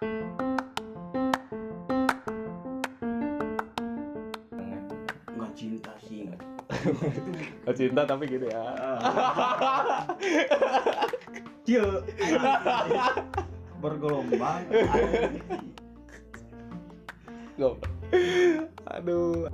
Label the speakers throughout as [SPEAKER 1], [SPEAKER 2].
[SPEAKER 1] nggak cinta sih
[SPEAKER 2] Oh, cinta tapi gitu ya.
[SPEAKER 1] Cio bergelombang.
[SPEAKER 2] Aduh.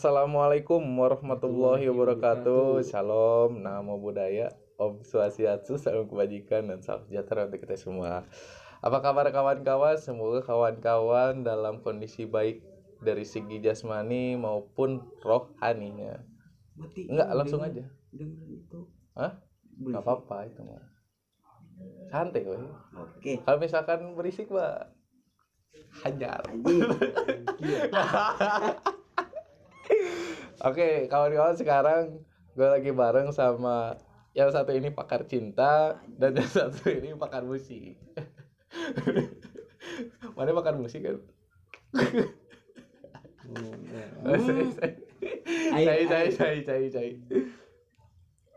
[SPEAKER 2] Assalamualaikum warahmatullahi wabarakatuh. Shalom, namo budaya, om swastiastu, salam kebajikan dan salam sejahtera untuk kita semua. Apa kabar kawan-kawan? Semoga kawan-kawan dalam kondisi baik dari segi jasmani maupun rohaninya. Enggak, langsung aja.
[SPEAKER 1] itu
[SPEAKER 2] Hah? Gak apa-apa itu mah. Santai woy.
[SPEAKER 1] oke
[SPEAKER 2] Kalau misalkan berisik mah hajar. Oke, kawan-kawan sekarang gue lagi bareng sama yang satu ini pakar cinta dan yang satu ini pakar musik. Mana pakar musik kan? Cai, cai, cai, cai, cai.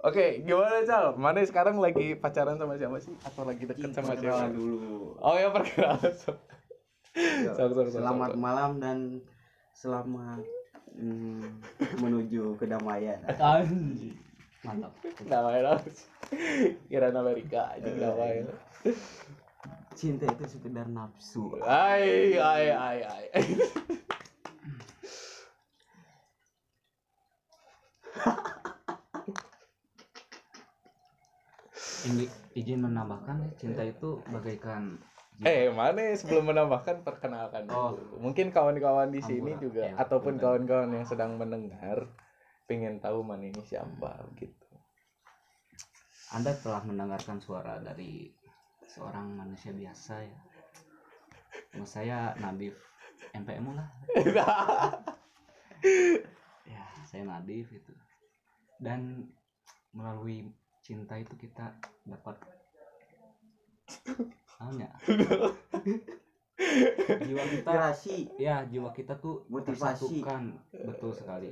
[SPEAKER 2] Oke, gimana Cal? Mana sekarang lagi pacaran sama siapa sih? Atau lagi deket sama siapa?
[SPEAKER 1] dulu
[SPEAKER 2] Oh ya perkenalan.
[SPEAKER 1] Selamat malam dan selamat mm, menuju kedamaian mantap
[SPEAKER 2] Namanya laos. Kira Amerika aja namanya.
[SPEAKER 1] cinta itu sekedar nafsu
[SPEAKER 2] Ai, ai, ai, ai.
[SPEAKER 3] ini izin menambahkan cinta itu bagaikan
[SPEAKER 2] Eh, mana sebelum menambahkan perkenalkan
[SPEAKER 3] Oh.
[SPEAKER 2] dulu. Mungkin kawan-kawan di sini
[SPEAKER 3] Ampura.
[SPEAKER 2] juga
[SPEAKER 3] Ya,
[SPEAKER 2] ataupun kawan-kawan yang sedang mendengar pengen tahu mana ini siapa gitu.
[SPEAKER 3] Anda telah mendengarkan suara dari seorang manusia biasa ya. Nama saya Nadif MPM lah. ya, saya Nadif itu. Dan melalui cinta itu kita dapat Namanya jiwa kita
[SPEAKER 1] inspirasi
[SPEAKER 3] ya jiwa kita tuh
[SPEAKER 1] Motivasi.
[SPEAKER 3] tersatukan betul sekali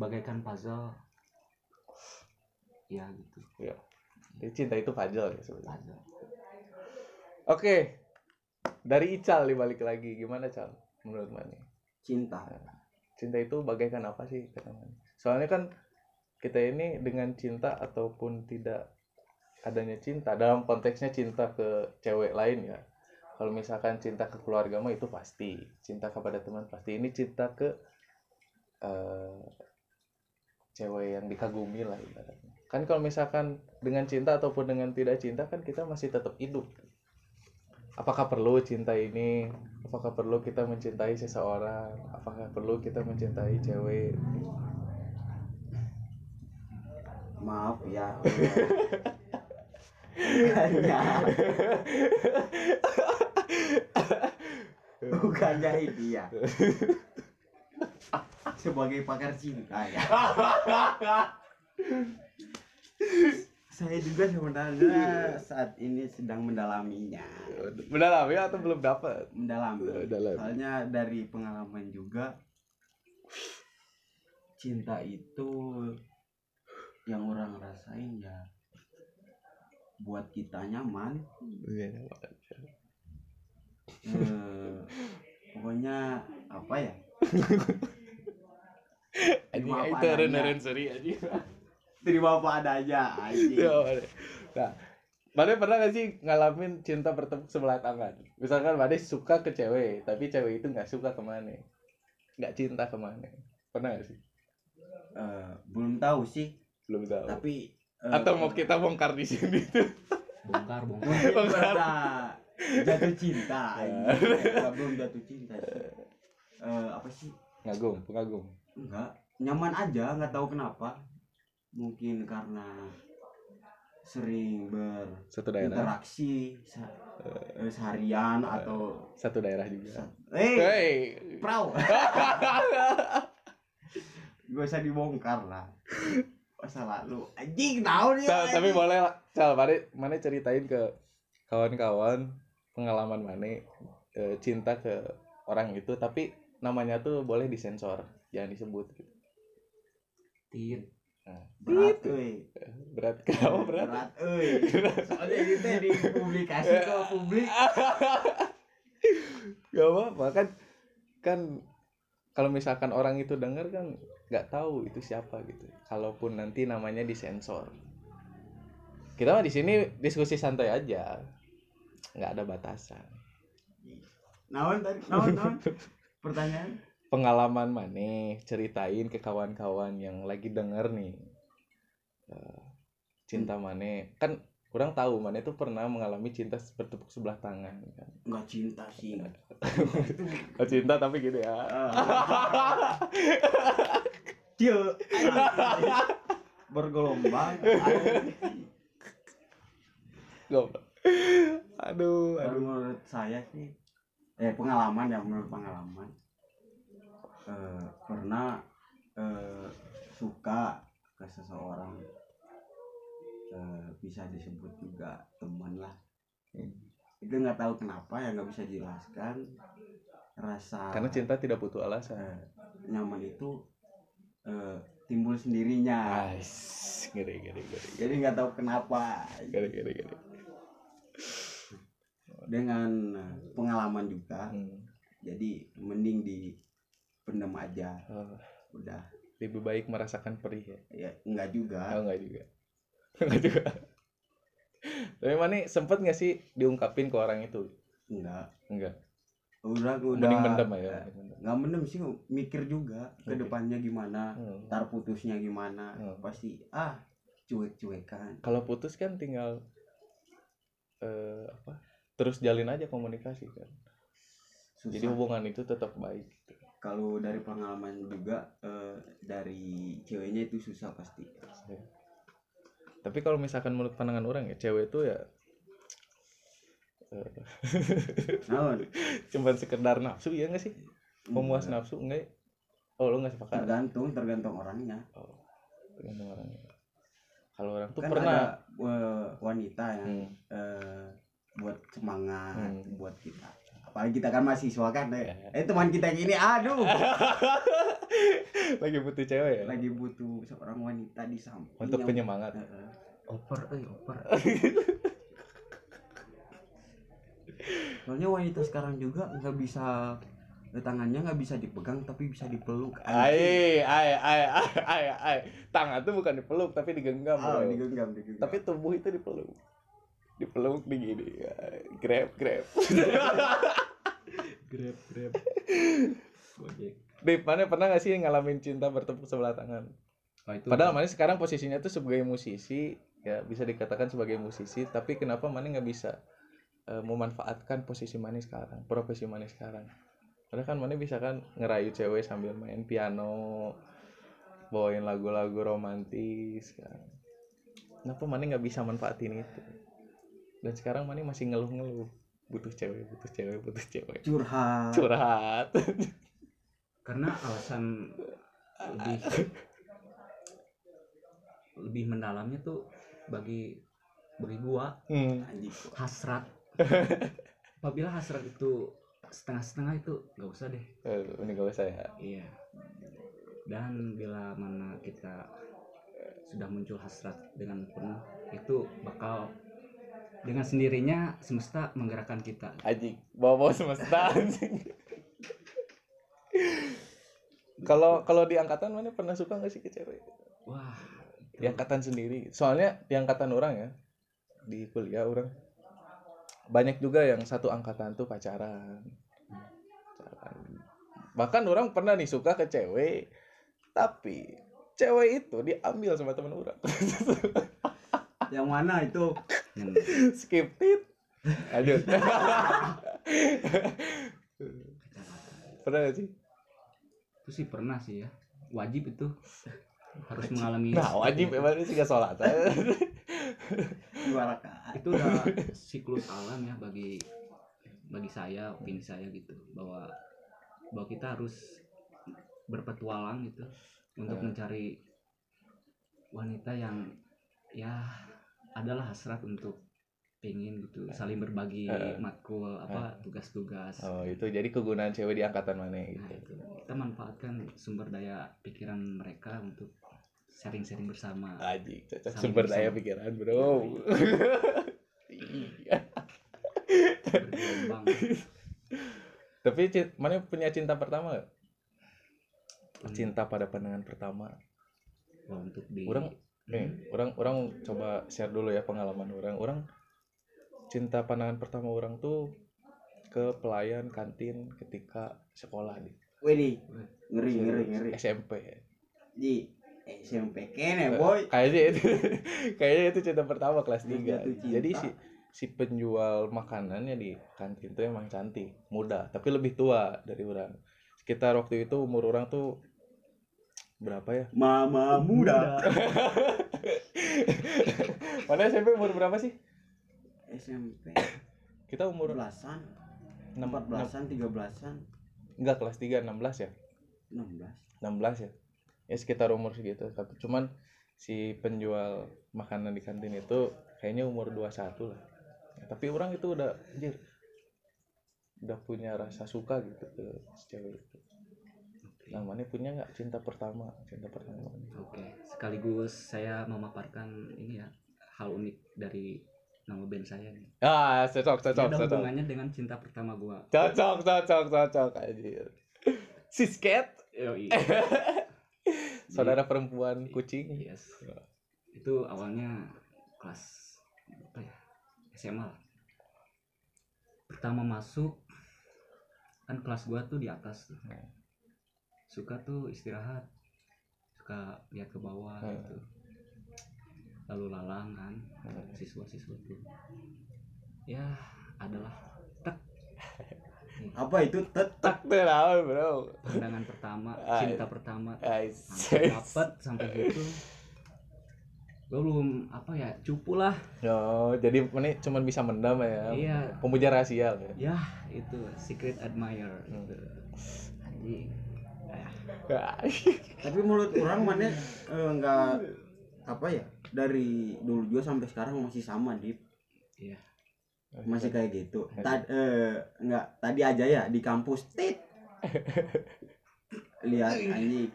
[SPEAKER 3] bagaikan puzzle ya gitu
[SPEAKER 2] Jadi cinta itu puzzle ya sebenarnya.
[SPEAKER 3] puzzle
[SPEAKER 2] Oke. Dari Ical nih balik lagi. Gimana, Cal? Menurut Mani?
[SPEAKER 1] cinta
[SPEAKER 2] Cinta itu bagaikan apa sih kata Mani? Soalnya kan kita ini dengan cinta ataupun tidak adanya cinta dalam konteksnya cinta ke cewek lain ya. Kalau misalkan cinta ke keluarga mah itu pasti, cinta kepada teman pasti. Ini cinta ke eh, cewek yang dikagumi lah ibaratnya. Kan kalau misalkan dengan cinta ataupun dengan tidak cinta kan kita masih tetap hidup. Apakah perlu cinta ini? Apakah perlu kita mencintai seseorang? Apakah perlu kita mencintai cewek?
[SPEAKER 1] maaf ya bukannya. Bukannya ini ya. Sebagai pakar cinta ya. Saya juga sebenarnya saat ini sedang mendalaminya.
[SPEAKER 2] Mendalam ya atau belum dapat?
[SPEAKER 1] mendalami.
[SPEAKER 2] Mendalami.
[SPEAKER 1] soalnya dari pengalaman juga cinta itu yang orang rasain ya buat kita nyaman eh, pokoknya apa ya Terima apa
[SPEAKER 2] itu
[SPEAKER 1] adanya.
[SPEAKER 2] seri anjing.
[SPEAKER 1] terima apa adanya anjing
[SPEAKER 2] Ya. Nah, Mane pernah gak sih ngalamin cinta bertepuk sebelah tangan? Misalkan Mane suka ke cewek, tapi cewek itu nggak suka ke Mane. Nggak cinta ke Mane. Pernah gak sih?
[SPEAKER 1] Eh, belum tahu sih
[SPEAKER 2] Belum tahu.
[SPEAKER 1] tapi
[SPEAKER 2] Atau mau kita bongkar di sini tuh?
[SPEAKER 3] bongkar bongkar
[SPEAKER 2] Bongkar.
[SPEAKER 1] jatuh cinta. Eh, belum jatuh cinta sih Eh, apa sih
[SPEAKER 2] Ngagum, pengagum.
[SPEAKER 1] enggak nyaman aja nggak tahu kenapa mungkin karena sering
[SPEAKER 2] Satu daerah.
[SPEAKER 1] berinteraksi se- eh, seharian atau
[SPEAKER 2] Satu daerah juga.
[SPEAKER 1] eh
[SPEAKER 2] Hei.
[SPEAKER 1] prau gak usah dibongkar lah masa lalu. Anjing tahu dia
[SPEAKER 2] Ta- tapi boleh lah. Cal, Mane, Mane ceritain ke kawan-kawan pengalaman Mane eh, cinta ke orang itu, tapi namanya tuh boleh disensor, jangan disebut. Gitu.
[SPEAKER 3] tit
[SPEAKER 1] berat euy.
[SPEAKER 2] Berat kenapa berat
[SPEAKER 1] berat? euy. Soalnya ini teh dipublikasi ke publik.
[SPEAKER 2] Gak apa-apa kan kan kalau misalkan orang itu denger kan nggak tahu itu siapa gitu. Kalaupun nanti namanya disensor. Kita mah di sini diskusi santai aja. Nggak ada batasan.
[SPEAKER 1] Naon tadi? Naon naon? Pertanyaan?
[SPEAKER 2] Pengalaman mana? Ceritain ke kawan-kawan yang lagi denger nih. Eh, cinta mana? Kan kurang tahu mana itu pernah mengalami cinta bertepuk sebelah tangan kan?
[SPEAKER 1] Nggak cinta sih.
[SPEAKER 2] Oh, cinta tapi gitu ya
[SPEAKER 1] Dia bergelombang.
[SPEAKER 2] Goblok. aduh
[SPEAKER 1] Kalau
[SPEAKER 2] aduh.
[SPEAKER 1] menurut saya sih eh pengalaman ya menurut pengalaman. Eh, pernah eh, suka ke seseorang. Eh, bisa disebut juga teman lah. Itu nggak tahu kenapa ya nggak bisa dijelaskan. Rasa
[SPEAKER 2] karena cinta tidak butuh alasan.
[SPEAKER 1] Eh, nyaman itu eh, timbul sendirinya.
[SPEAKER 2] Ais, gede gede gede
[SPEAKER 1] jadi nggak tahu kenapa.
[SPEAKER 2] Gede gede gede
[SPEAKER 1] dengan pengalaman juga
[SPEAKER 2] Hmm.
[SPEAKER 1] jadi mending di pendem aja.
[SPEAKER 2] Oh,
[SPEAKER 1] udah.
[SPEAKER 2] Lebih baik merasakan perih ya?
[SPEAKER 1] Ya enggak juga.
[SPEAKER 2] Oh, enggak juga. Enggak juga. Tapi mana sempet nggak sih diungkapin ke orang itu?
[SPEAKER 1] Enggak
[SPEAKER 2] enggak
[SPEAKER 1] udah udah
[SPEAKER 2] mending mendem mendem.
[SPEAKER 1] nggak mendem sih mikir juga ke depannya gimana
[SPEAKER 2] Hmm.
[SPEAKER 1] ntar putusnya gimana
[SPEAKER 2] Hmm.
[SPEAKER 1] pasti ah cuek-cuekan
[SPEAKER 2] kalau putus kan tinggal eh apa terus jalin aja komunikasi kan
[SPEAKER 1] susah
[SPEAKER 2] jadi hubungan itu tetap baik gitu.
[SPEAKER 1] kalau dari pengalaman juga eh, dari ceweknya itu susah pasti
[SPEAKER 2] tapi kalau misalkan menurut pandangan orang ya cewek itu ya
[SPEAKER 1] naon?
[SPEAKER 2] Cuman sekedar nafsu ya nggak sih? Memuas
[SPEAKER 1] Enggak.
[SPEAKER 2] nafsu enggak ya? oh lo nggak sepakat?
[SPEAKER 1] Tergantung tergantung orangnya.
[SPEAKER 2] Oh, tergantung orangnya. Kalau orang tuh
[SPEAKER 1] kan
[SPEAKER 2] pernah.
[SPEAKER 1] ada eh, wanita yang
[SPEAKER 2] Hmm.
[SPEAKER 1] eh, buat semangat
[SPEAKER 2] Hmm.
[SPEAKER 1] buat kita. Apalagi kita kan mahasiswa kan eh,
[SPEAKER 2] Ya.
[SPEAKER 1] eh teman kita yang ini aduh.
[SPEAKER 2] Lagi butuh cewek ya?
[SPEAKER 1] Lagi butuh seorang wanita di samping
[SPEAKER 2] untuk penyemangat.
[SPEAKER 1] Heeh.
[SPEAKER 3] oper eh oper
[SPEAKER 1] soalnya wanita sekarang juga nggak bisa eh, tangannya nggak bisa dipegang tapi bisa dipeluk
[SPEAKER 2] Ai, ai, ai, ai, ai, ai. Tangan tuh bukan dipeluk tapi digenggam.
[SPEAKER 1] ah,
[SPEAKER 2] bro.
[SPEAKER 1] digenggam digenggam
[SPEAKER 2] Tapi tubuh itu dipeluk. Dipeluk digini. Grab, grab.
[SPEAKER 3] grab grab gojek
[SPEAKER 2] Dip, mana pernah gak sih ngalamin cinta bertepuk sebelah tangan?
[SPEAKER 3] oh, itu
[SPEAKER 2] Padahal mana sekarang posisinya tuh sebagai musisi, ya bisa dikatakan sebagai musisi, tapi kenapa mana nggak bisa eh, memanfaatkan posisi mana sekarang, profesi mana sekarang? Padahal kan mana bisa kan ngerayu cewek sambil main piano, bawain lagu-lagu romantis kan. Kenapa mana nggak bisa manfaatin itu? Dan sekarang mana masih ngeluh-ngeluh, butuh cewek, butuh cewek, butuh cewek.
[SPEAKER 1] curhat
[SPEAKER 2] Curhat.
[SPEAKER 3] karena alasan lebih lebih mendalamnya tuh bagi bagi gua
[SPEAKER 2] Hmm.
[SPEAKER 3] hasrat apabila hasrat itu setengah-setengah itu nggak usah deh
[SPEAKER 2] Eh, ini gak usah ya.
[SPEAKER 3] iya dan bila mana kita sudah muncul hasrat dengan penuh itu bakal dengan sendirinya semesta menggerakkan kita
[SPEAKER 2] Anjing, bawa-bawa semesta anjing. Kalau kalau di angkatan mana pernah suka gak sih ke cewek?
[SPEAKER 3] wah
[SPEAKER 2] Di angkatan sendiri. Soalnya di angkatan orang ya di kuliah orang banyak juga yang satu angkatan tuh pacaran. Pacaran. Bahkan orang pernah nih suka ke cewek tapi cewek itu diambil sama teman orang.
[SPEAKER 1] yang mana itu
[SPEAKER 3] yang
[SPEAKER 2] Skip it. Aduh. pernah gak sih?
[SPEAKER 3] itu sih pernah sih ya wajib itu harus mengalami
[SPEAKER 2] Nah, wajib emang sih gak sholat.
[SPEAKER 1] dua rakaat
[SPEAKER 3] itu udah siklus alam ya bagi bagi saya opini saya gitu bahwa bahwa kita harus berpetualang gitu untuk
[SPEAKER 2] Ya.
[SPEAKER 3] mencari wanita yang ya adalah hasrat untuk pengen gitu saling berbagi
[SPEAKER 2] Eh.
[SPEAKER 3] matkul apa tugas-tugas
[SPEAKER 2] Oh itu jadi kegunaan cewek di angkatan mana
[SPEAKER 3] nah
[SPEAKER 2] gitu.
[SPEAKER 3] itu kita manfaatkan sumber daya pikiran mereka untuk sharing-sharing bersama
[SPEAKER 2] Anjing, cocok
[SPEAKER 3] Saling
[SPEAKER 2] sumber daya pikiran, Bro. Iya. Tapi mana punya cinta pertama gak?
[SPEAKER 3] Hmm.
[SPEAKER 2] Cinta pada pandangan pertama.
[SPEAKER 3] Wah, untuk di
[SPEAKER 2] Orang nih, orang orang coba share dulu ya pengalaman orang. Orang cinta pandangan pertama orang tuh ke pelayan kantin ketika sekolah di
[SPEAKER 1] Wih, ngeri ngeri ngeri.
[SPEAKER 2] SMP.
[SPEAKER 1] Di SMP kene boy.
[SPEAKER 2] Kayaknya itu kayaknya itu cinta pertama kelas 3.
[SPEAKER 1] Jatuh cinta.
[SPEAKER 2] Jadi si si penjual makanannya di kantin tuh emang cantik, muda, tapi lebih tua dari orang. Sekitar waktu itu umur orang tuh berapa ya?
[SPEAKER 1] Mama muda.
[SPEAKER 2] Mana SMP umur berapa sih?
[SPEAKER 1] SMP
[SPEAKER 2] Kita umur
[SPEAKER 1] belasan,
[SPEAKER 2] 6,
[SPEAKER 1] empat belasan, tiga belasan,
[SPEAKER 2] enggak kelas 3 16 ya?
[SPEAKER 1] enam belas.
[SPEAKER 2] 16 ya. Ya sekitar umur segitu. Tapi cuman si penjual makanan di kantin itu kayaknya umur 21 lah. Ya, tapi orang itu udah anjir udah punya rasa suka gitu ke cewek itu. Nah, mana punya nggak cinta pertama? Cinta pertama.
[SPEAKER 3] oke sekaligus saya memaparkan ini ya hal unik dari nama band saya nih
[SPEAKER 2] Ah, cocok, cocok,
[SPEAKER 3] ada
[SPEAKER 2] cocok.
[SPEAKER 3] hubungannya dengan cinta pertama gua
[SPEAKER 2] Cocok, cocok, cocok anjir. Sisket,
[SPEAKER 3] Yoi.
[SPEAKER 2] saudara perempuan kucing.
[SPEAKER 3] yes itu awalnya kelas apa ya SMA pertama masuk kan kelas gua tuh di atas tuh
[SPEAKER 2] Hmm.
[SPEAKER 3] suka tuh istirahat suka lihat ke bawah
[SPEAKER 2] Hmm.
[SPEAKER 3] gitu lalu lalang kan
[SPEAKER 2] Hmm.
[SPEAKER 3] siswa-siswa tuh ya adalah
[SPEAKER 1] Apa itu tet?
[SPEAKER 2] Tak tahu, bro.
[SPEAKER 3] pandangan pertama cinta pertama
[SPEAKER 2] Guys.
[SPEAKER 3] langsung dapet sampai gitu gue belum apa ya cupu lah
[SPEAKER 2] Oh, jadi mana cuma bisa mendam ya?
[SPEAKER 3] Iya.
[SPEAKER 2] Pemuja rahasia ya.
[SPEAKER 3] ya itu secret admirer gitu anjing
[SPEAKER 1] Tapi menurut orang mana eh, enggak apa ya dari dulu juga sampai sekarang masih sama Dip
[SPEAKER 3] iya
[SPEAKER 1] masih kayak gitu. Tad, eh, enggak tadi aja ya di kampus. Tit. Lihat anjing.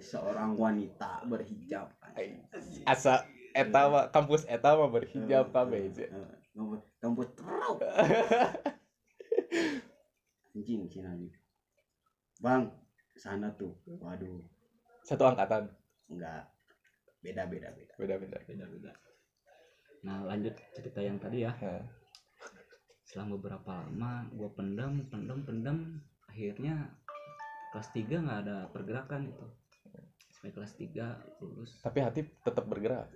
[SPEAKER 1] Seorang wanita berhijab anjing.
[SPEAKER 2] asa eta mah kampus eta mah berhijab
[SPEAKER 1] Eh,
[SPEAKER 2] kabeh
[SPEAKER 1] eh,
[SPEAKER 2] aja.
[SPEAKER 1] eh, kampus kampus terau anjing sih anjing bang sana tuh. Waduh.
[SPEAKER 2] Satu angkatan.
[SPEAKER 1] enggak beda beda beda.
[SPEAKER 2] Beda-beda.
[SPEAKER 3] beda-beda nah lanjut cerita yang tadi ya.
[SPEAKER 2] Nah,
[SPEAKER 3] selama beberapa lama gue pendam pendam pendam akhirnya kelas 3 nggak ada pergerakan itu. Sampai kelas 3 lulus.
[SPEAKER 2] Tapi hati tetap bergerak.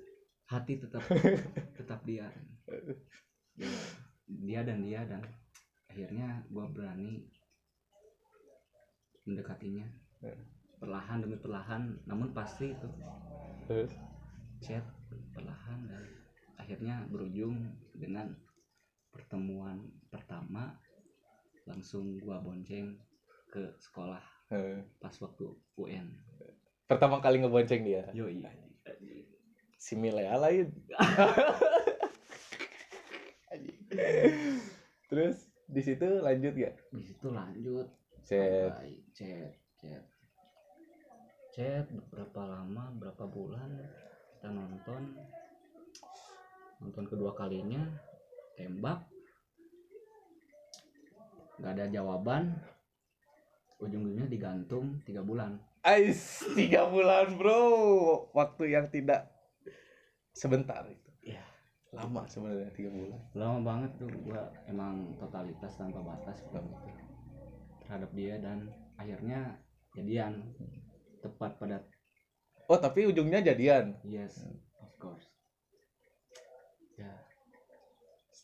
[SPEAKER 3] hati tetap tetap dia. Dia, dia dan dia dan akhirnya gue berani mendekatinya. Perlahan demi perlahan namun pasti itu.
[SPEAKER 2] Terus?
[SPEAKER 3] Chat perlahan dan akhirnya berujung dengan pertemuan pertama langsung gua bonceng ke sekolah
[SPEAKER 2] eh,
[SPEAKER 3] pas waktu UN
[SPEAKER 2] pertama kali ngebonceng dia.
[SPEAKER 3] yoi
[SPEAKER 2] Si Milea lain. Terus di situ lanjut gak?
[SPEAKER 3] di situ lanjut
[SPEAKER 2] Chat.
[SPEAKER 3] chat chat chat berapa lama berapa bulan kita nonton nonton kedua kalinya tembak nggak ada jawaban ujung-ujungnya digantung tiga bulan
[SPEAKER 2] Ais, tiga bulan bro, waktu yang tidak sebentar itu.
[SPEAKER 3] Iya.
[SPEAKER 2] Lama sebenarnya tiga bulan.
[SPEAKER 3] lama banget tuh gua emang totalitas tanpa batas waktu itu terhadap dia dan akhirnya jadian tepat pada
[SPEAKER 2] Oh tapi ujungnya jadian.
[SPEAKER 3] yes of course ya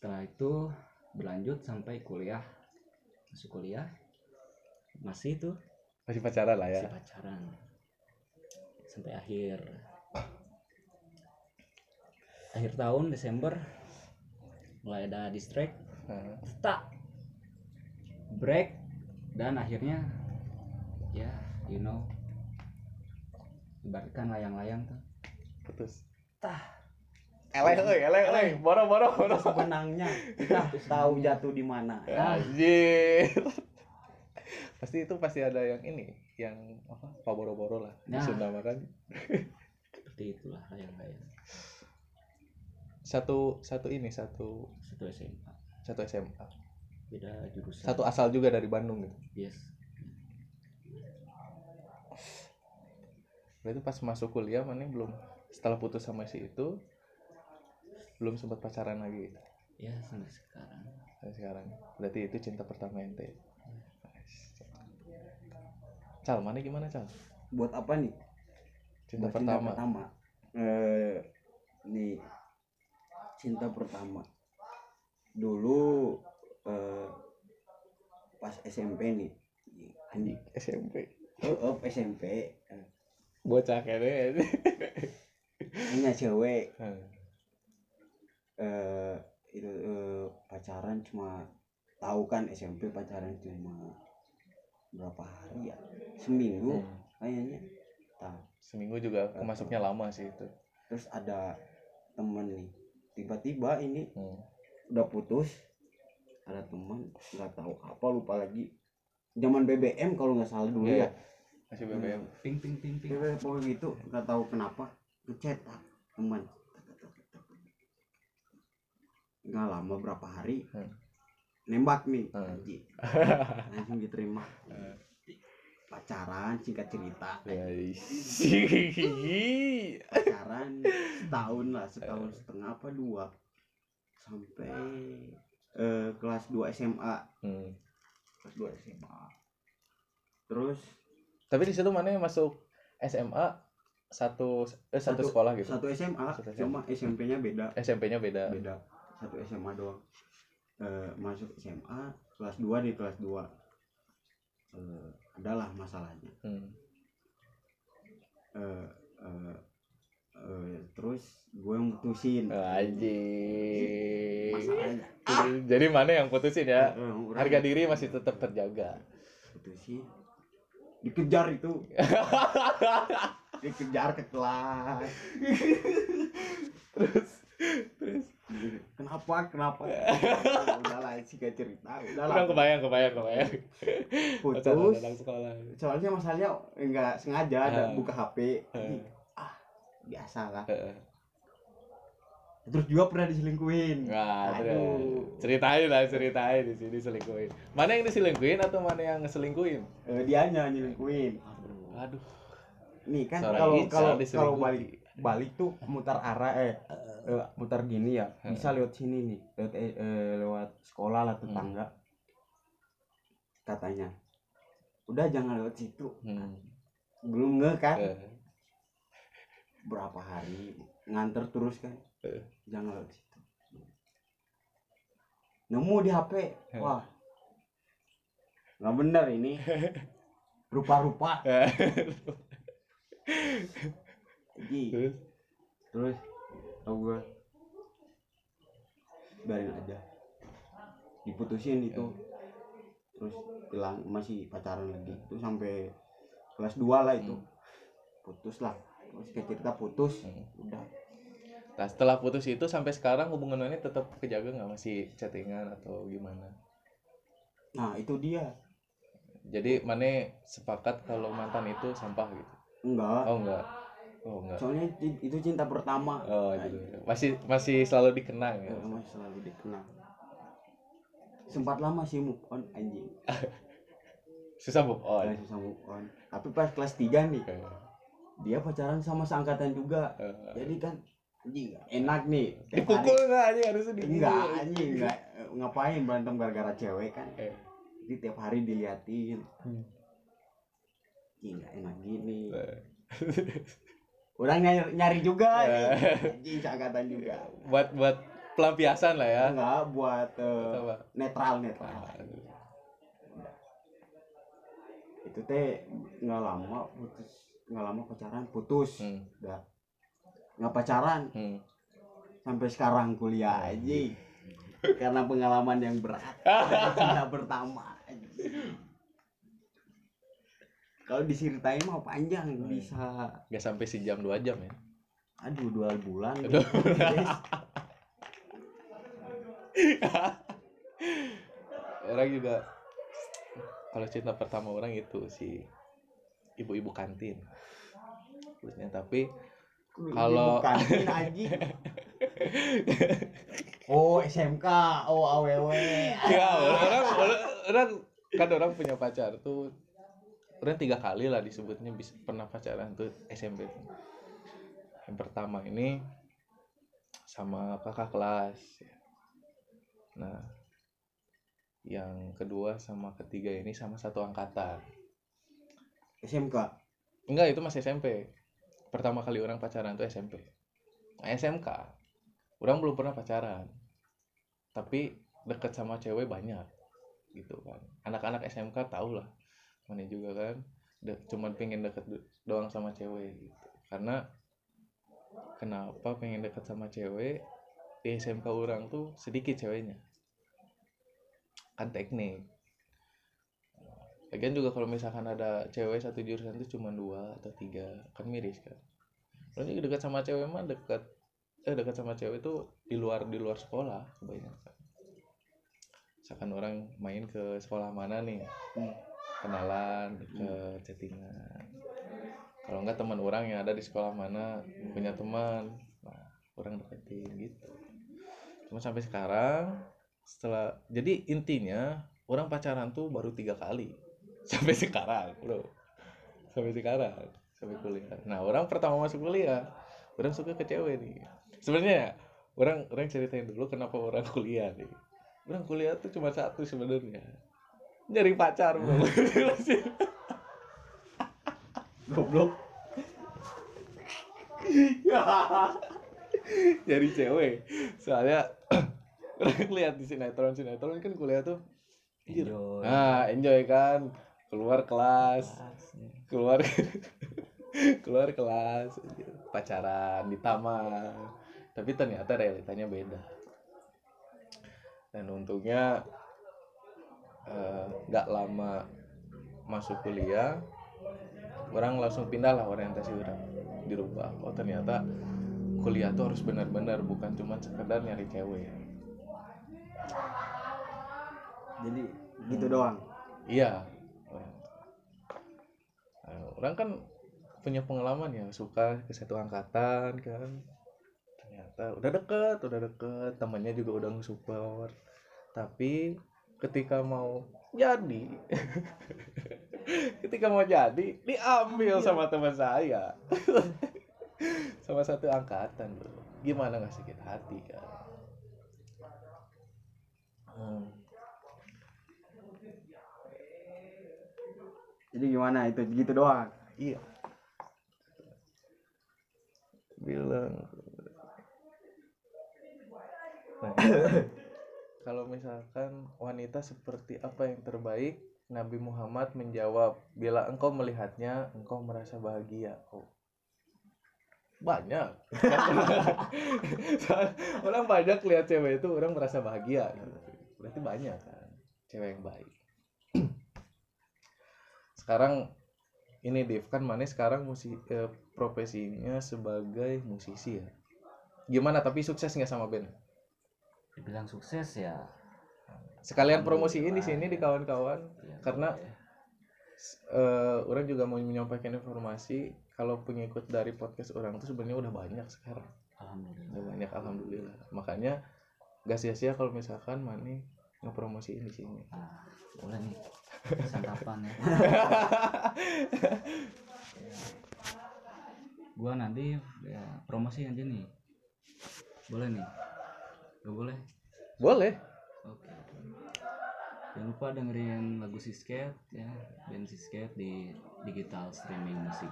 [SPEAKER 3] setelah itu berlanjut sampai kuliah. Masuk kuliah. Masih tuh
[SPEAKER 2] Masih pacaran lah ya.
[SPEAKER 3] masih pacaran. Sampai akhir. Akhir tahun Desember mulai ada distract
[SPEAKER 2] Nah,
[SPEAKER 3] tak break dan akhirnya ya you know ibaratkan layang-layang tuh.
[SPEAKER 2] Putus.
[SPEAKER 3] tah
[SPEAKER 2] Eleh, euy, eleh, eleh, boro, boro, boro.
[SPEAKER 1] sebenarnya kita tahu jatuh di mana
[SPEAKER 2] Anjir. pasti itu pasti ada yang ini, yang apa? Paboro-boro lah. Di
[SPEAKER 3] Nah.
[SPEAKER 2] Sunda mah kan.
[SPEAKER 3] seperti
[SPEAKER 2] satu satu ini satu
[SPEAKER 3] satu SMA
[SPEAKER 2] satu SMA
[SPEAKER 3] beda jurusan
[SPEAKER 2] satu asal juga dari Bandung gitu
[SPEAKER 3] yes
[SPEAKER 2] berarti pas masuk kuliah mana belum setelah putus sama si itu belum sempat pacaran lagi.
[SPEAKER 3] Ya sampai sekarang.
[SPEAKER 2] Sampai sekarang. Berarti itu cinta pertama ente Cal mana gimana Cal?
[SPEAKER 1] Buat apa nih?
[SPEAKER 2] Cinta
[SPEAKER 1] Buat
[SPEAKER 2] pertama.
[SPEAKER 1] pertama. Eh nih. Cinta pertama. Dulu eh, pas SMP nih. Anjing.
[SPEAKER 2] SMP
[SPEAKER 1] oh, oh, SMP eh,
[SPEAKER 2] bocah kayaknya.
[SPEAKER 1] Punya cewek.
[SPEAKER 2] Hmm.
[SPEAKER 1] Eh itu eh, pacaran cuma tahu kan SMP pacaran cuma berapa hari ya? Seminggu
[SPEAKER 2] Hmm.
[SPEAKER 1] kayaknya. Tahu
[SPEAKER 2] seminggu juga masuknya lama sih itu.
[SPEAKER 1] Terus ada temen nih tiba-tiba ini
[SPEAKER 2] Hmm.
[SPEAKER 1] udah putus ada teman nggak tahu apa lupa lagi. Zaman BBM kalau nggak salah dulu
[SPEAKER 2] Iya,
[SPEAKER 1] ya.
[SPEAKER 2] masih BBM
[SPEAKER 3] ping ping ping ping.
[SPEAKER 1] BBM pokoknya gitu nggak tahu kenapa ngechat ah, teman nggak lama berapa hari
[SPEAKER 2] Hmm.
[SPEAKER 1] nembak nih
[SPEAKER 2] Hmm.
[SPEAKER 1] langsung diterima
[SPEAKER 2] Hmm.
[SPEAKER 1] pacaran singkat cerita
[SPEAKER 2] Ya,
[SPEAKER 1] pacaran setahun lah setahun setengah apa dua sampai eh, kelas 2 SMA
[SPEAKER 2] Hmm.
[SPEAKER 1] kelas 2 SMA terus
[SPEAKER 2] Tapi di situ mana yang masuk SMA satu eh satu,
[SPEAKER 1] Satu-
[SPEAKER 2] sekolah gitu.
[SPEAKER 1] satu SMA
[SPEAKER 2] Satu SMA.
[SPEAKER 1] cuma SMP-nya beda
[SPEAKER 2] SMP-nya beda.
[SPEAKER 1] beda satu SMA doang. Eh, masuk SMA kelas 2 di kelas 2 Eh, adalah masalahnya.
[SPEAKER 2] Hmm.
[SPEAKER 1] Eh, eh, eh, terus gue yang
[SPEAKER 2] Anjing.
[SPEAKER 1] masalahnya
[SPEAKER 2] Jadi mana yang putusin ya?
[SPEAKER 1] Orang
[SPEAKER 2] Harga diri masih tetap terjaga.
[SPEAKER 1] putusin. Dikejar itu. Dikejar ke kelas.
[SPEAKER 2] Terus terus
[SPEAKER 1] kenapa kenapa? Udahlah singkat cerita.
[SPEAKER 2] Udah
[SPEAKER 1] udahlah
[SPEAKER 2] kebayang kebayang kebayang. Pacaran
[SPEAKER 1] putus
[SPEAKER 2] sekolah.
[SPEAKER 1] soalnya masalahnya enggak sengaja ada buka HP ah biasa lah terus juga pernah diselingkuhin.
[SPEAKER 2] Terus.
[SPEAKER 1] aduh.
[SPEAKER 2] Ceritain lah ceritain di sini selingkuhin. Mana yang diselingkuhin atau mana yang ngeselingkuhin?
[SPEAKER 1] Eh, dianya nyelingkuhin
[SPEAKER 2] Aduh.
[SPEAKER 1] nih kan kalau kalau kalau balik balik tuh mutar arah eh, eh, mutar gini ya.
[SPEAKER 2] Hmm.
[SPEAKER 1] bisa lewat sini nih lewat eh, eh, lewat sekolah lah
[SPEAKER 2] Hmm.
[SPEAKER 1] tetangga katanya. Udah jangan lewat situ.
[SPEAKER 2] Hmm.
[SPEAKER 1] belum nge kan?
[SPEAKER 2] Eh.
[SPEAKER 1] berapa hari? Nganter terus kan?
[SPEAKER 2] Eh.
[SPEAKER 1] jangan lewat situ. Nemu di HP
[SPEAKER 2] Eh.
[SPEAKER 1] wah. Nggak bener ini. Rupa-rupa Ji.
[SPEAKER 2] Terus?
[SPEAKER 1] Terus tau gue biarin aja. Diputusin itu. Terus hilang masih pacaran lagi. Itu sampai kelas 2 lah itu.
[SPEAKER 2] Hmm.
[SPEAKER 1] putus lah. Terus kayak cerita putus.
[SPEAKER 2] Hmm.
[SPEAKER 1] udah.
[SPEAKER 2] Nah setelah putus itu sampai sekarang hubungannya tetap kejaga nggak? Masih chattingan atau gimana?
[SPEAKER 1] nah itu dia.
[SPEAKER 2] Jadi mana sepakat kalau mantan itu sampah gitu?
[SPEAKER 1] enggak.
[SPEAKER 2] Oh enggak, oh enggak.
[SPEAKER 1] soalnya itu cinta pertama
[SPEAKER 2] Oh gitu. Masih masih selalu dikenang ya.
[SPEAKER 1] Eh, masih selalu dikenal sempat lama sih move on anjing
[SPEAKER 2] Susah move on.
[SPEAKER 1] Nggak susah move on tapi pas kelas 3 nih
[SPEAKER 2] Eh,
[SPEAKER 1] dia pacaran sama seangkatan juga
[SPEAKER 2] eh.
[SPEAKER 1] jadi kan anjing enak nih
[SPEAKER 2] Dipukul
[SPEAKER 1] hari-
[SPEAKER 2] nggak aja harusnya digigit.
[SPEAKER 1] enggak anjing enggak ngapain berantem gara-gara cewek kan
[SPEAKER 2] Eh.
[SPEAKER 1] jadi tiap hari diliatin
[SPEAKER 2] Hmm.
[SPEAKER 1] anjing nggak enak gini. orang nyari, nyari juga
[SPEAKER 2] Eh.
[SPEAKER 1] nih. anjing seangkatan juga
[SPEAKER 2] buat buat pelampiasan lah ya.
[SPEAKER 1] enggak buat
[SPEAKER 2] Apa?
[SPEAKER 1] netral netral itu teh nggak lama putus nggak lama pacaran putus
[SPEAKER 2] Hmm.
[SPEAKER 1] udah nggak pacaran
[SPEAKER 2] Hmm.
[SPEAKER 1] sampai sekarang kuliah aja karena pengalaman yang berat cinta pertama. Kalau diseritain mah panjang bisa.
[SPEAKER 2] Gak sampai sejam dua jam ya.
[SPEAKER 1] aduh dua bulan.
[SPEAKER 2] Dua orang juga kalau cinta pertama orang itu si ibu-ibu kantin. Terusnya, tapi Kalau-
[SPEAKER 1] bukan anjing. Oh SMK oh aww
[SPEAKER 2] ya orang, orang orang kan orang punya pacar tuh orang tiga kali lah disebutnya bisa pernah pacaran tuh SMP yang pertama ini sama kakak kelas. Nah yang kedua sama ketiga ini sama satu angkatan.
[SPEAKER 1] SMK
[SPEAKER 2] enggak itu masih SMP pertama kali orang pacaran tuh SMP nah, SMK orang belum pernah pacaran. Tapi deket sama cewek banyak gitu kan. Anak-anak SMK tau lah mana juga kan de cuman pengen deket do- doang sama cewek gitu karena kenapa pengen deket sama cewek di SMK orang tuh sedikit ceweknya kan teknik Lagian juga kalau misalkan ada cewek satu jurusan tuh cuma dua atau tiga kan miris kan. Kalau ini dekat sama cewek mah dekat eh dekat sama cewek itu di luar di luar sekolah kebanyakan. Misalkan orang main ke sekolah mana nih,
[SPEAKER 1] Hmm.
[SPEAKER 2] Kenalan, ke chattingan. Kalau enggak teman orang yang ada di sekolah mana punya teman, nah orang deketin gitu. Cuma sampai sekarang setelah jadi intinya orang pacaran tuh baru tiga kali. Sampai sekarang bro. Sampai sekarang sampai kuliah. Nah orang pertama masuk kuliah orang suka ke cewek nih. Sebenarnya orang orang ceritain dulu kenapa orang kuliah nih. Orang kuliah tuh cuma satu sebenarnya nyari pacar bro
[SPEAKER 1] goblok.
[SPEAKER 2] Nyari cewek. Soalnya lihat di sinetron. Sinetron kan kuliah tuh
[SPEAKER 3] Enjoy.
[SPEAKER 2] nah enjoy kan. Keluar kelas. Keluar keluar kelas pacaran di taman. Tapi ternyata realitanya beda. Dan untungnya eh, nggak lama masuk kuliah orang langsung pindah lah orientasi orang dirubah oh ternyata kuliah tuh harus benar-benar bukan cuma sekedar nyari cewek
[SPEAKER 1] jadi gitu doang
[SPEAKER 2] Iya. Orang. Nah, orang kan punya pengalaman ya suka ke satu angkatan kan. Ternyata udah deket, udah deket, temannya juga udah nge-support. Tapi ketika mau jadi. Ketika mau jadi diambil sama teman saya. Sama satu angkatan bro. Gimana nggak sakit hati kan? Hmm.
[SPEAKER 1] jadi gimana? Itu gitu doang?
[SPEAKER 2] Iya. Bilang. Nah, kalau misalkan wanita seperti apa yang terbaik, Nabi Muhammad menjawab, bila engkau melihatnya, engkau merasa bahagia. Oh. Banyak. Orang banyak lihat cewek itu orang merasa bahagia. Berarti banyak kan cewek yang baik. Sekarang ini Dev kan mana sekarang musi eh, profesinya sebagai musisi ya gimana tapi sukses nggak sama band
[SPEAKER 3] dibilang sukses ya.
[SPEAKER 2] Sekalian promosiin di sini di kawan-kawan.
[SPEAKER 3] Ya
[SPEAKER 2] Karena-
[SPEAKER 3] boleh.
[SPEAKER 2] eh orang juga mau menyampaikan informasi kalau pengikut dari podcast orang tuh sebenarnya udah banyak sekarang.
[SPEAKER 3] Alhamdulillah.
[SPEAKER 2] Udah banyak alhamdulillah. Makanya gak sia-sia kalau misalkan Mani ngepromosiin di sini.
[SPEAKER 3] Nah, boleh nih. Santapan ya. gua nanti ya promosi aja nih. Boleh nih gak boleh?
[SPEAKER 2] Boleh.
[SPEAKER 3] Oke. Jangan lupa dengerin lagu Sisket ya. Band Sisket di digital streaming musik.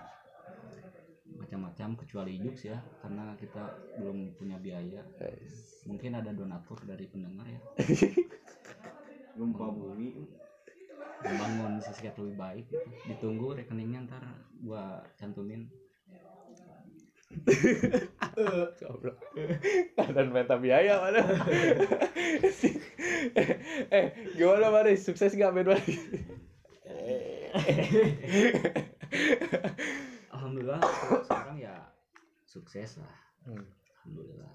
[SPEAKER 3] Macam-macam kecuali Jux ya. Karena kita belum punya biaya.
[SPEAKER 2] Guys.
[SPEAKER 3] mungkin ada donatur dari pendengar ya.
[SPEAKER 1] Gempa bumi.
[SPEAKER 3] Membangun Sisket lebih baik gitu. ditunggu rekeningnya ntar gua cantumin
[SPEAKER 2] Goblok. dan meta biaya mana eh gimana mana sukses gak Mani?
[SPEAKER 3] alhamdulillah sekarang ya sukses lah
[SPEAKER 2] Hmm.
[SPEAKER 3] alhamdulillah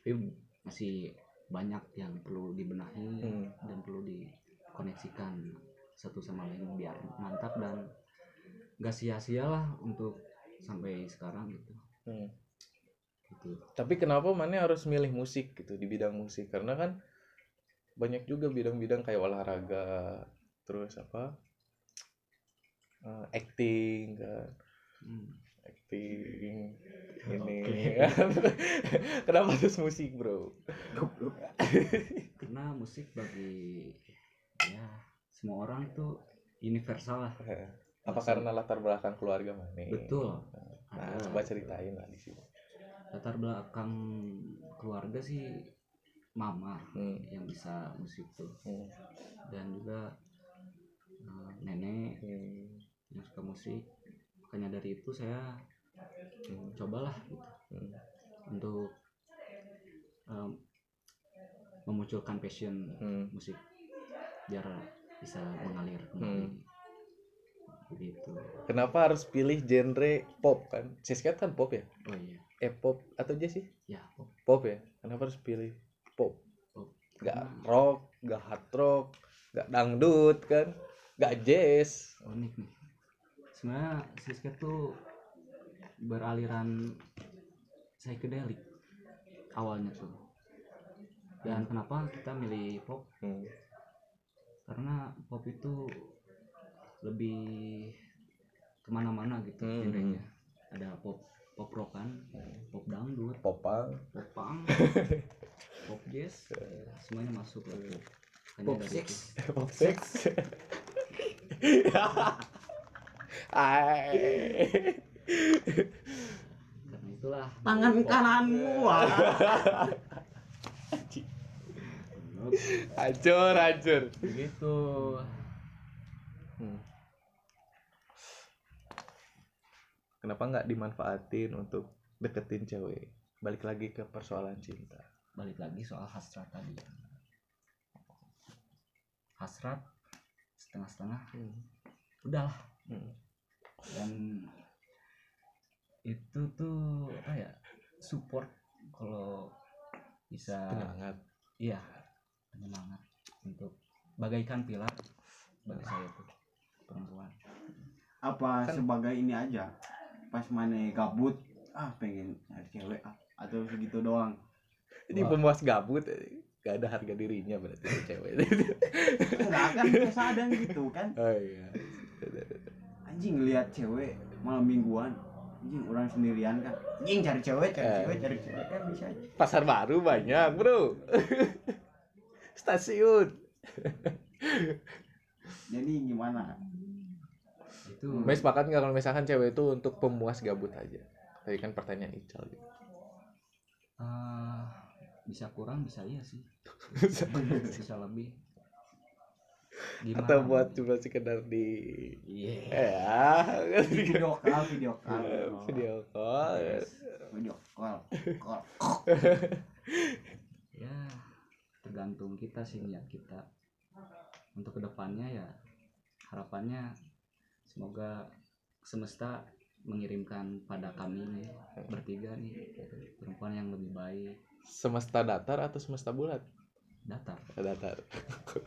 [SPEAKER 3] tapi masih banyak yang perlu dibenahi
[SPEAKER 2] Hmm.
[SPEAKER 3] dan perlu dikoneksikan satu sama lain biar mantap dan gak sia-sia lah untuk sampai sekarang gitu.
[SPEAKER 2] Hmm.
[SPEAKER 3] gitu.
[SPEAKER 2] Tapi kenapa mana harus milih musik gitu di bidang musik? Karena kan banyak juga bidang-bidang kayak olahraga terus apa eh, acting kan.
[SPEAKER 3] Hmm.
[SPEAKER 2] acting ini kan. kenapa harus musik bro?
[SPEAKER 3] Karena musik bagi ya semua orang tuh universal lah
[SPEAKER 2] apa karena latar belakang keluarga mana
[SPEAKER 3] betul.
[SPEAKER 2] Nah
[SPEAKER 3] Ada
[SPEAKER 2] coba ceritain lah di sini.
[SPEAKER 3] Latar belakang keluarga sih mama
[SPEAKER 2] Hmm.
[SPEAKER 3] yang bisa musik tuh.
[SPEAKER 2] Hmm.
[SPEAKER 3] dan juga eh, nenek
[SPEAKER 2] Hmm.
[SPEAKER 3] yang suka musik. Makanya dari itu saya hmm, cobalah gitu.
[SPEAKER 2] Hmm.
[SPEAKER 3] untuk em, memunculkan passion
[SPEAKER 2] Hmm.
[SPEAKER 3] musik. Biar bisa mengalir kembali begitu
[SPEAKER 2] kenapa harus pilih genre pop kan? Sisket kan pop ya?
[SPEAKER 3] Oh iya.
[SPEAKER 2] Eh pop atau aja sih?
[SPEAKER 3] Ya pop.
[SPEAKER 2] Pop ya? Kenapa harus pilih pop?
[SPEAKER 3] Pop. Karena
[SPEAKER 2] rock nggak hard rock nggak dangdut kan? Nggak jazz.
[SPEAKER 3] Unik nih. Sebenarnya Siska tuh beraliran psychedelic awalnya tuh. Dan kenapa kita milih pop?
[SPEAKER 2] Hmm.
[SPEAKER 3] karena pop itu lebih ke mana-mana gitu
[SPEAKER 2] Hmm.
[SPEAKER 3] genrenya ada pop pop rockan pop dangdut
[SPEAKER 2] popang
[SPEAKER 3] pop punk pop jazz semuanya masuk lah tuh. Makanya
[SPEAKER 1] Pop six.
[SPEAKER 2] pop sex Ay.
[SPEAKER 3] karena itulah
[SPEAKER 1] tangan
[SPEAKER 3] pop.
[SPEAKER 1] kananmu wah.
[SPEAKER 2] hancur hancur
[SPEAKER 3] begitu
[SPEAKER 2] Hmm. Kenapa nggak dimanfaatin untuk deketin cewek? Balik lagi ke persoalan cinta.
[SPEAKER 3] Balik lagi soal hasrat tadi. Hasrat setengah-setengah. Udahlah.
[SPEAKER 2] Hmm.
[SPEAKER 3] dan itu tuh apa ya support kalau bisa
[SPEAKER 2] penyemangat.
[SPEAKER 3] Iya penyemangat untuk bagaikan pilar bagi saya tuh perempuan.
[SPEAKER 1] Apa
[SPEAKER 2] Kan-
[SPEAKER 1] sebagai ini aja pas mana gabut ah pengen nyari cewek ah atau segitu doang.
[SPEAKER 2] Ini
[SPEAKER 3] Wah.
[SPEAKER 2] pemuas gabut eh. gak ada harga dirinya berarti cewek.
[SPEAKER 1] Enggak kan biasa ada yang gitu kan?
[SPEAKER 2] Oh iya.
[SPEAKER 1] Anjing lihat cewek malam mingguan anjing orang sendirian kan? Anjing cari cewek cari
[SPEAKER 2] Eh.
[SPEAKER 1] cewek cari cewek kan? Bisa aja.
[SPEAKER 2] Pasar baru banyak bro. Stasiun.
[SPEAKER 1] Jadi gimana
[SPEAKER 3] itu
[SPEAKER 2] Mbak sepakat nggak kalau misalkan cewek itu untuk pemuas gabut aja? Tadi kan pertanyaan Ical gitu.
[SPEAKER 3] Eh, bisa kurang bisa iya sih. Bisa. Lebih. Gimana
[SPEAKER 2] atau buat
[SPEAKER 3] nih?
[SPEAKER 2] cuma sekedar di
[SPEAKER 3] iya.
[SPEAKER 2] Ya.
[SPEAKER 1] Video call video call.
[SPEAKER 2] Video call.
[SPEAKER 1] Video call call.
[SPEAKER 3] Ya tergantung kita sih niat kita. Untuk ke depannya ya harapannya semoga semesta mengirimkan pada kami nih bertiga nih perempuan yang lebih baik.
[SPEAKER 2] Semesta datar atau semesta bulat?
[SPEAKER 3] Datar.
[SPEAKER 2] Datar.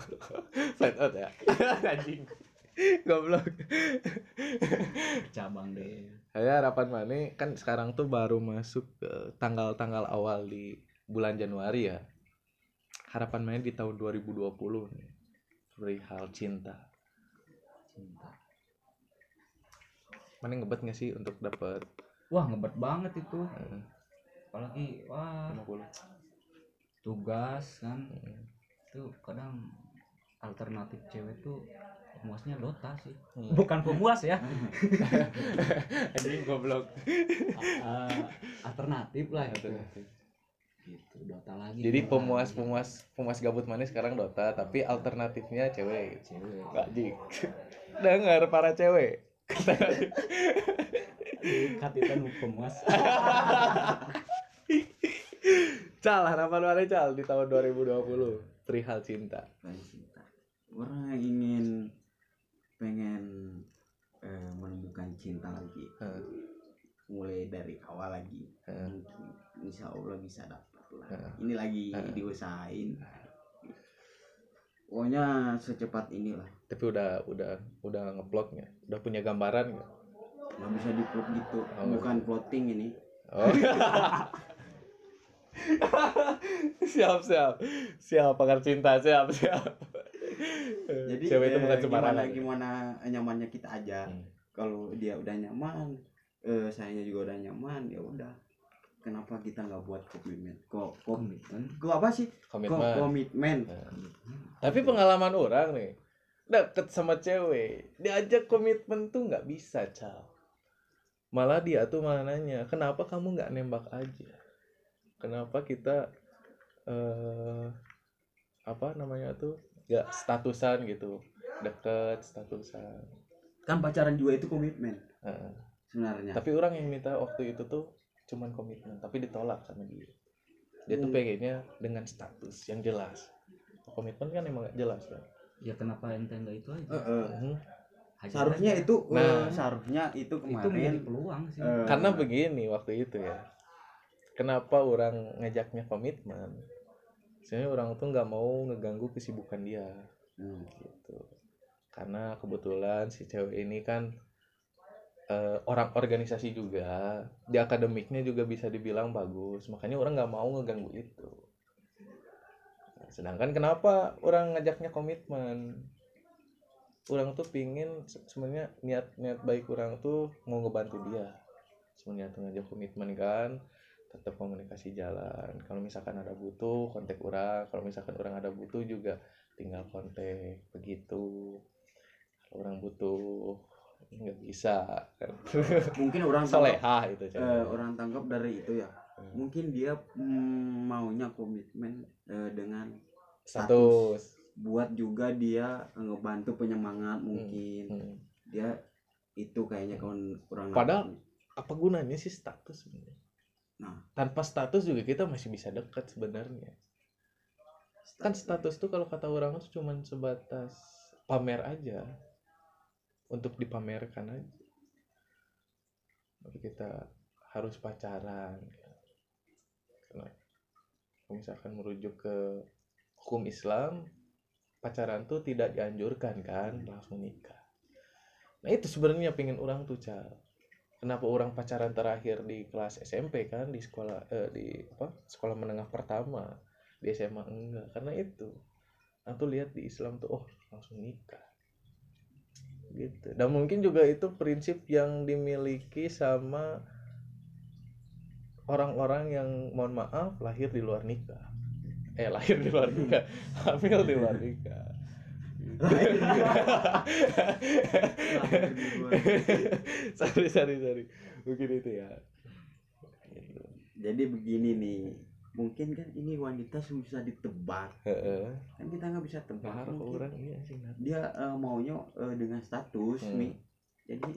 [SPEAKER 2] Flat earth ya. Anjing. Goblok.
[SPEAKER 3] Cabang deh.
[SPEAKER 2] Saya harapan mana kan sekarang tuh baru masuk ke tanggal-tanggal awal di bulan Januari ya. Harapan mana di tahun 2020 nih. Perihal cinta.
[SPEAKER 3] Cinta
[SPEAKER 2] mana ngebet nggak sih untuk dapat
[SPEAKER 3] wah ngebet banget itu.
[SPEAKER 2] Eh,
[SPEAKER 3] apalagi wah.
[SPEAKER 2] 50
[SPEAKER 3] tugas kan.
[SPEAKER 2] Hmm.
[SPEAKER 3] itu kadang alternatif cewek tuh pemuasnya dota sih.
[SPEAKER 2] Hmm.
[SPEAKER 3] bukan pemuas ya.
[SPEAKER 2] Anjing goblok.
[SPEAKER 3] Alternatif lah gitu gitu dota lagi.
[SPEAKER 2] Jadi
[SPEAKER 3] Dota
[SPEAKER 2] pemuas
[SPEAKER 3] lagi.
[SPEAKER 2] pemuas pemuas gabut mana sekarang Dota tapi alternatifnya cewek.
[SPEAKER 3] Cewek.
[SPEAKER 2] Nggak jik. Dengar para cewek
[SPEAKER 3] kat itu nu pemuas
[SPEAKER 2] cal harapan mana cal di tahun 2020 perihal cinta.
[SPEAKER 1] Pengen cinta. Orang ingin pengen eh, menemukan cinta lagi.
[SPEAKER 2] Eh,
[SPEAKER 1] mulai dari awal lagi.
[SPEAKER 2] Eh.
[SPEAKER 1] mungkin insya Allah bisa dapat lah ini lagi diusahain pokoknya secepat inilah.
[SPEAKER 2] Tapi udah udah udah ngeplotnya udah punya gambaran nggak?
[SPEAKER 1] Nggak bisa diplot gitu.
[SPEAKER 2] Oh,
[SPEAKER 1] bukan plotting ini.
[SPEAKER 2] Oh. Siap siap. Siap pakar cinta siap siap.
[SPEAKER 1] Jadi
[SPEAKER 2] cewek itu
[SPEAKER 1] eh,
[SPEAKER 2] bukan
[SPEAKER 1] gimana
[SPEAKER 2] sembarangan
[SPEAKER 1] gimana nyamannya kita aja.
[SPEAKER 2] Hmm.
[SPEAKER 1] kalau dia udah nyaman eh sayanya juga udah nyaman ya udah. Kenapa kita nggak buat komitmen? Kok kok
[SPEAKER 3] komitmen?
[SPEAKER 1] Kok apa sih?
[SPEAKER 2] Komitmen.
[SPEAKER 1] komitmen
[SPEAKER 2] tapi pengalaman orang nih deket sama cewek diajak komitmen tuh nggak bisa cal. Malah dia tuh malah nanya kenapa kamu nggak nembak aja? Kenapa kita eh apa namanya tuh nggak statusan gitu deket statusan?
[SPEAKER 1] Kan pacaran juga itu komitmen.
[SPEAKER 2] Heeh.
[SPEAKER 1] sebenarnya.
[SPEAKER 2] Tapi orang yang minta waktu itu tuh cuman komitmen tapi ditolak sama dia. Dia tuh
[SPEAKER 1] Hmm.
[SPEAKER 2] pengennya dengan status yang jelas komitmen kan emang gak jelas kan
[SPEAKER 3] ya kenapa ente enggak itu aja?
[SPEAKER 1] Eh, eh.
[SPEAKER 2] Mhm.
[SPEAKER 3] Hajar
[SPEAKER 1] seharusnya
[SPEAKER 3] aja.
[SPEAKER 1] itu
[SPEAKER 2] Nah.
[SPEAKER 1] eh, seharusnya itu
[SPEAKER 3] itu
[SPEAKER 1] kemarin.
[SPEAKER 3] peluang sih.
[SPEAKER 1] Eh,
[SPEAKER 2] karena begini waktu itu ya kenapa orang ngajaknya komitmen? Sebenarnya orang tuh nggak mau ngeganggu kesibukan dia.
[SPEAKER 1] Hmm,
[SPEAKER 2] gitu. Karena kebetulan si cewek ini kan eh, orang organisasi juga di akademiknya juga bisa dibilang bagus. Makanya orang nggak mau ngeganggu itu. Nah, sedangkan kenapa orang ngajaknya komitmen? Orang tuh pingin se- sebenarnya niat niat baik orang tuh mau ngebantu dia. Sebenarnya tuh ngajak komitmen kan tetap komunikasi jalan. Kalau misalkan ada butuh kontak orang. Kalau misalkan orang ada butuh juga tinggal kontak begitu. Kalau orang butuh nggak bisa kan.
[SPEAKER 1] Mungkin orang
[SPEAKER 2] solehah itu cewek.
[SPEAKER 1] orang tangkap dari itu ya
[SPEAKER 2] Hmm.
[SPEAKER 1] mungkin dia mm, maunya komitmen eh, dengan
[SPEAKER 2] status.
[SPEAKER 1] buat juga dia ngebantu penyemangat mungkin.
[SPEAKER 2] Hmm.
[SPEAKER 1] dia itu kayaknya kawan kurang
[SPEAKER 2] Padahal- apa gunanya sih status sebenarnya?
[SPEAKER 1] Nah.
[SPEAKER 2] tanpa status juga kita masih bisa dekat sebenarnya. Kan status. tuh kalau kata orang tuh cuman sebatas pamer aja. Untuk dipamerkan aja. Tapi kita harus pacaran misalkan merujuk ke hukum Islam pacaran tuh tidak dianjurkan kan langsung nikah nah itu sebenarnya pengen orang tuh cal kenapa orang pacaran terakhir di kelas SMP kan di sekolah eh, di apa sekolah menengah pertama di SMA enggak. Karena itu aku lihat di Islam tuh oh langsung nikah. Gitu. Dan mungkin juga itu prinsip yang dimiliki sama orang-orang yang mohon maaf lahir di luar nikah. Eh lahir di luar nikah. Hamil di luar nikah. Sorry sorry sorry. Mungkin itu ya.
[SPEAKER 1] Jadi begini nih. Mungkin kan ini wanita susah ditebak
[SPEAKER 2] Heeh.
[SPEAKER 1] kan kita nggak bisa tebak mungkin.
[SPEAKER 2] orang iya
[SPEAKER 1] dia eh, maunya eh, dengan status
[SPEAKER 2] Hmm.
[SPEAKER 1] nih jadi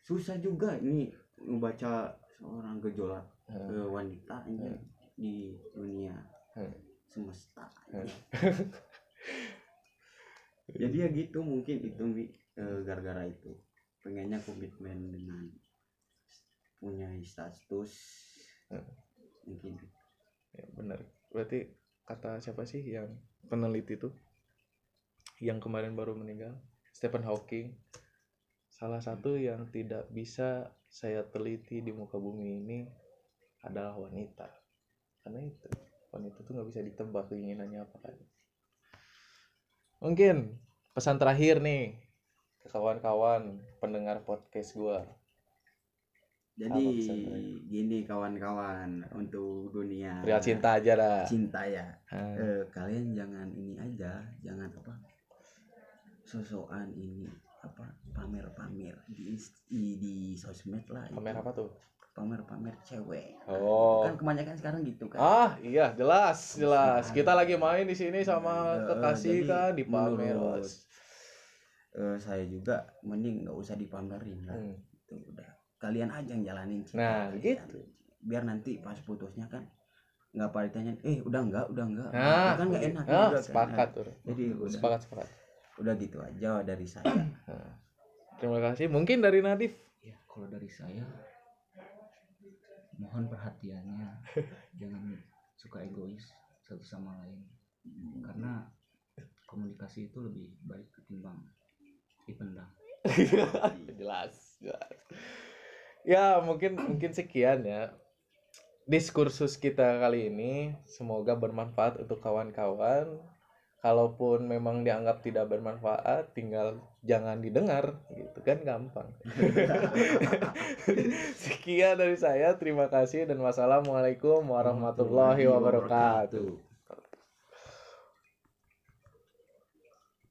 [SPEAKER 1] susah juga nih membaca seorang gejolak
[SPEAKER 2] Heeh.
[SPEAKER 1] eh, wanita
[SPEAKER 2] Hmm.
[SPEAKER 1] di dunia
[SPEAKER 2] Hmm.
[SPEAKER 1] semesta
[SPEAKER 2] Hmm.
[SPEAKER 1] jadi ya gitu mungkin itu eh, gara-gara itu pengennya komitmen dengan punya status
[SPEAKER 2] Hmm.
[SPEAKER 1] mungkin
[SPEAKER 2] ya benar berarti kata siapa sih yang peneliti tuh yang kemarin baru meninggal Stephen Hawking salah satu yang tidak bisa saya teliti di muka bumi ini adalah wanita. Karena itu wanita tuh nggak bisa ditebak keinginannya apa kan mungkin pesan terakhir nih ke kawan-kawan pendengar podcast gua.
[SPEAKER 1] Jadi gini kawan-kawan untuk dunia
[SPEAKER 2] perihal cinta aja dah.
[SPEAKER 1] cinta ya.
[SPEAKER 2] Ah,
[SPEAKER 1] eh, kalian jangan ini aja jangan apa sosokan ini apa pamer-pamer di, di di sosmed lah itu.
[SPEAKER 2] pamer apa tuh
[SPEAKER 1] pamer-pamer cewek
[SPEAKER 2] Oh.
[SPEAKER 1] kan kebanyakan sekarang gitu kan
[SPEAKER 2] Ah iya jelas jelas kita lagi main di sini sama
[SPEAKER 1] Eh,
[SPEAKER 2] kekasih
[SPEAKER 1] jadi
[SPEAKER 2] kan di pamer
[SPEAKER 1] eh, saya juga mending nggak usah dipamerin lah
[SPEAKER 2] Hmm.
[SPEAKER 1] itu udah kalian aja yang jalanin cinta
[SPEAKER 2] Nah, gitu.
[SPEAKER 1] biar nanti pas putusnya kan nggak pada ditanya eh udah enggak udah enggak
[SPEAKER 2] Nah,
[SPEAKER 1] kan nggak enak
[SPEAKER 2] ah,
[SPEAKER 1] juga kan.
[SPEAKER 2] sepakat tuh.
[SPEAKER 1] jadi udah
[SPEAKER 2] Sepakat sepakat.
[SPEAKER 1] udah gitu aja dari saya
[SPEAKER 2] Nah, terima kasih. Mungkin dari Nadif.
[SPEAKER 3] ya kalau dari saya mohon perhatiannya jangan suka egois satu sama lain karena komunikasi itu lebih baik ketimbang dipendam
[SPEAKER 2] jelas, jelas. Ya mungkin mungkin sekian ya diskursus kita kali ini semoga bermanfaat untuk kawan-kawan kalaupun memang dianggap tidak bermanfaat tinggal jangan didengar gitu kan gampang. Sekian dari saya terima kasih dan wassalamualaikum warahmatullahi wabarakatuh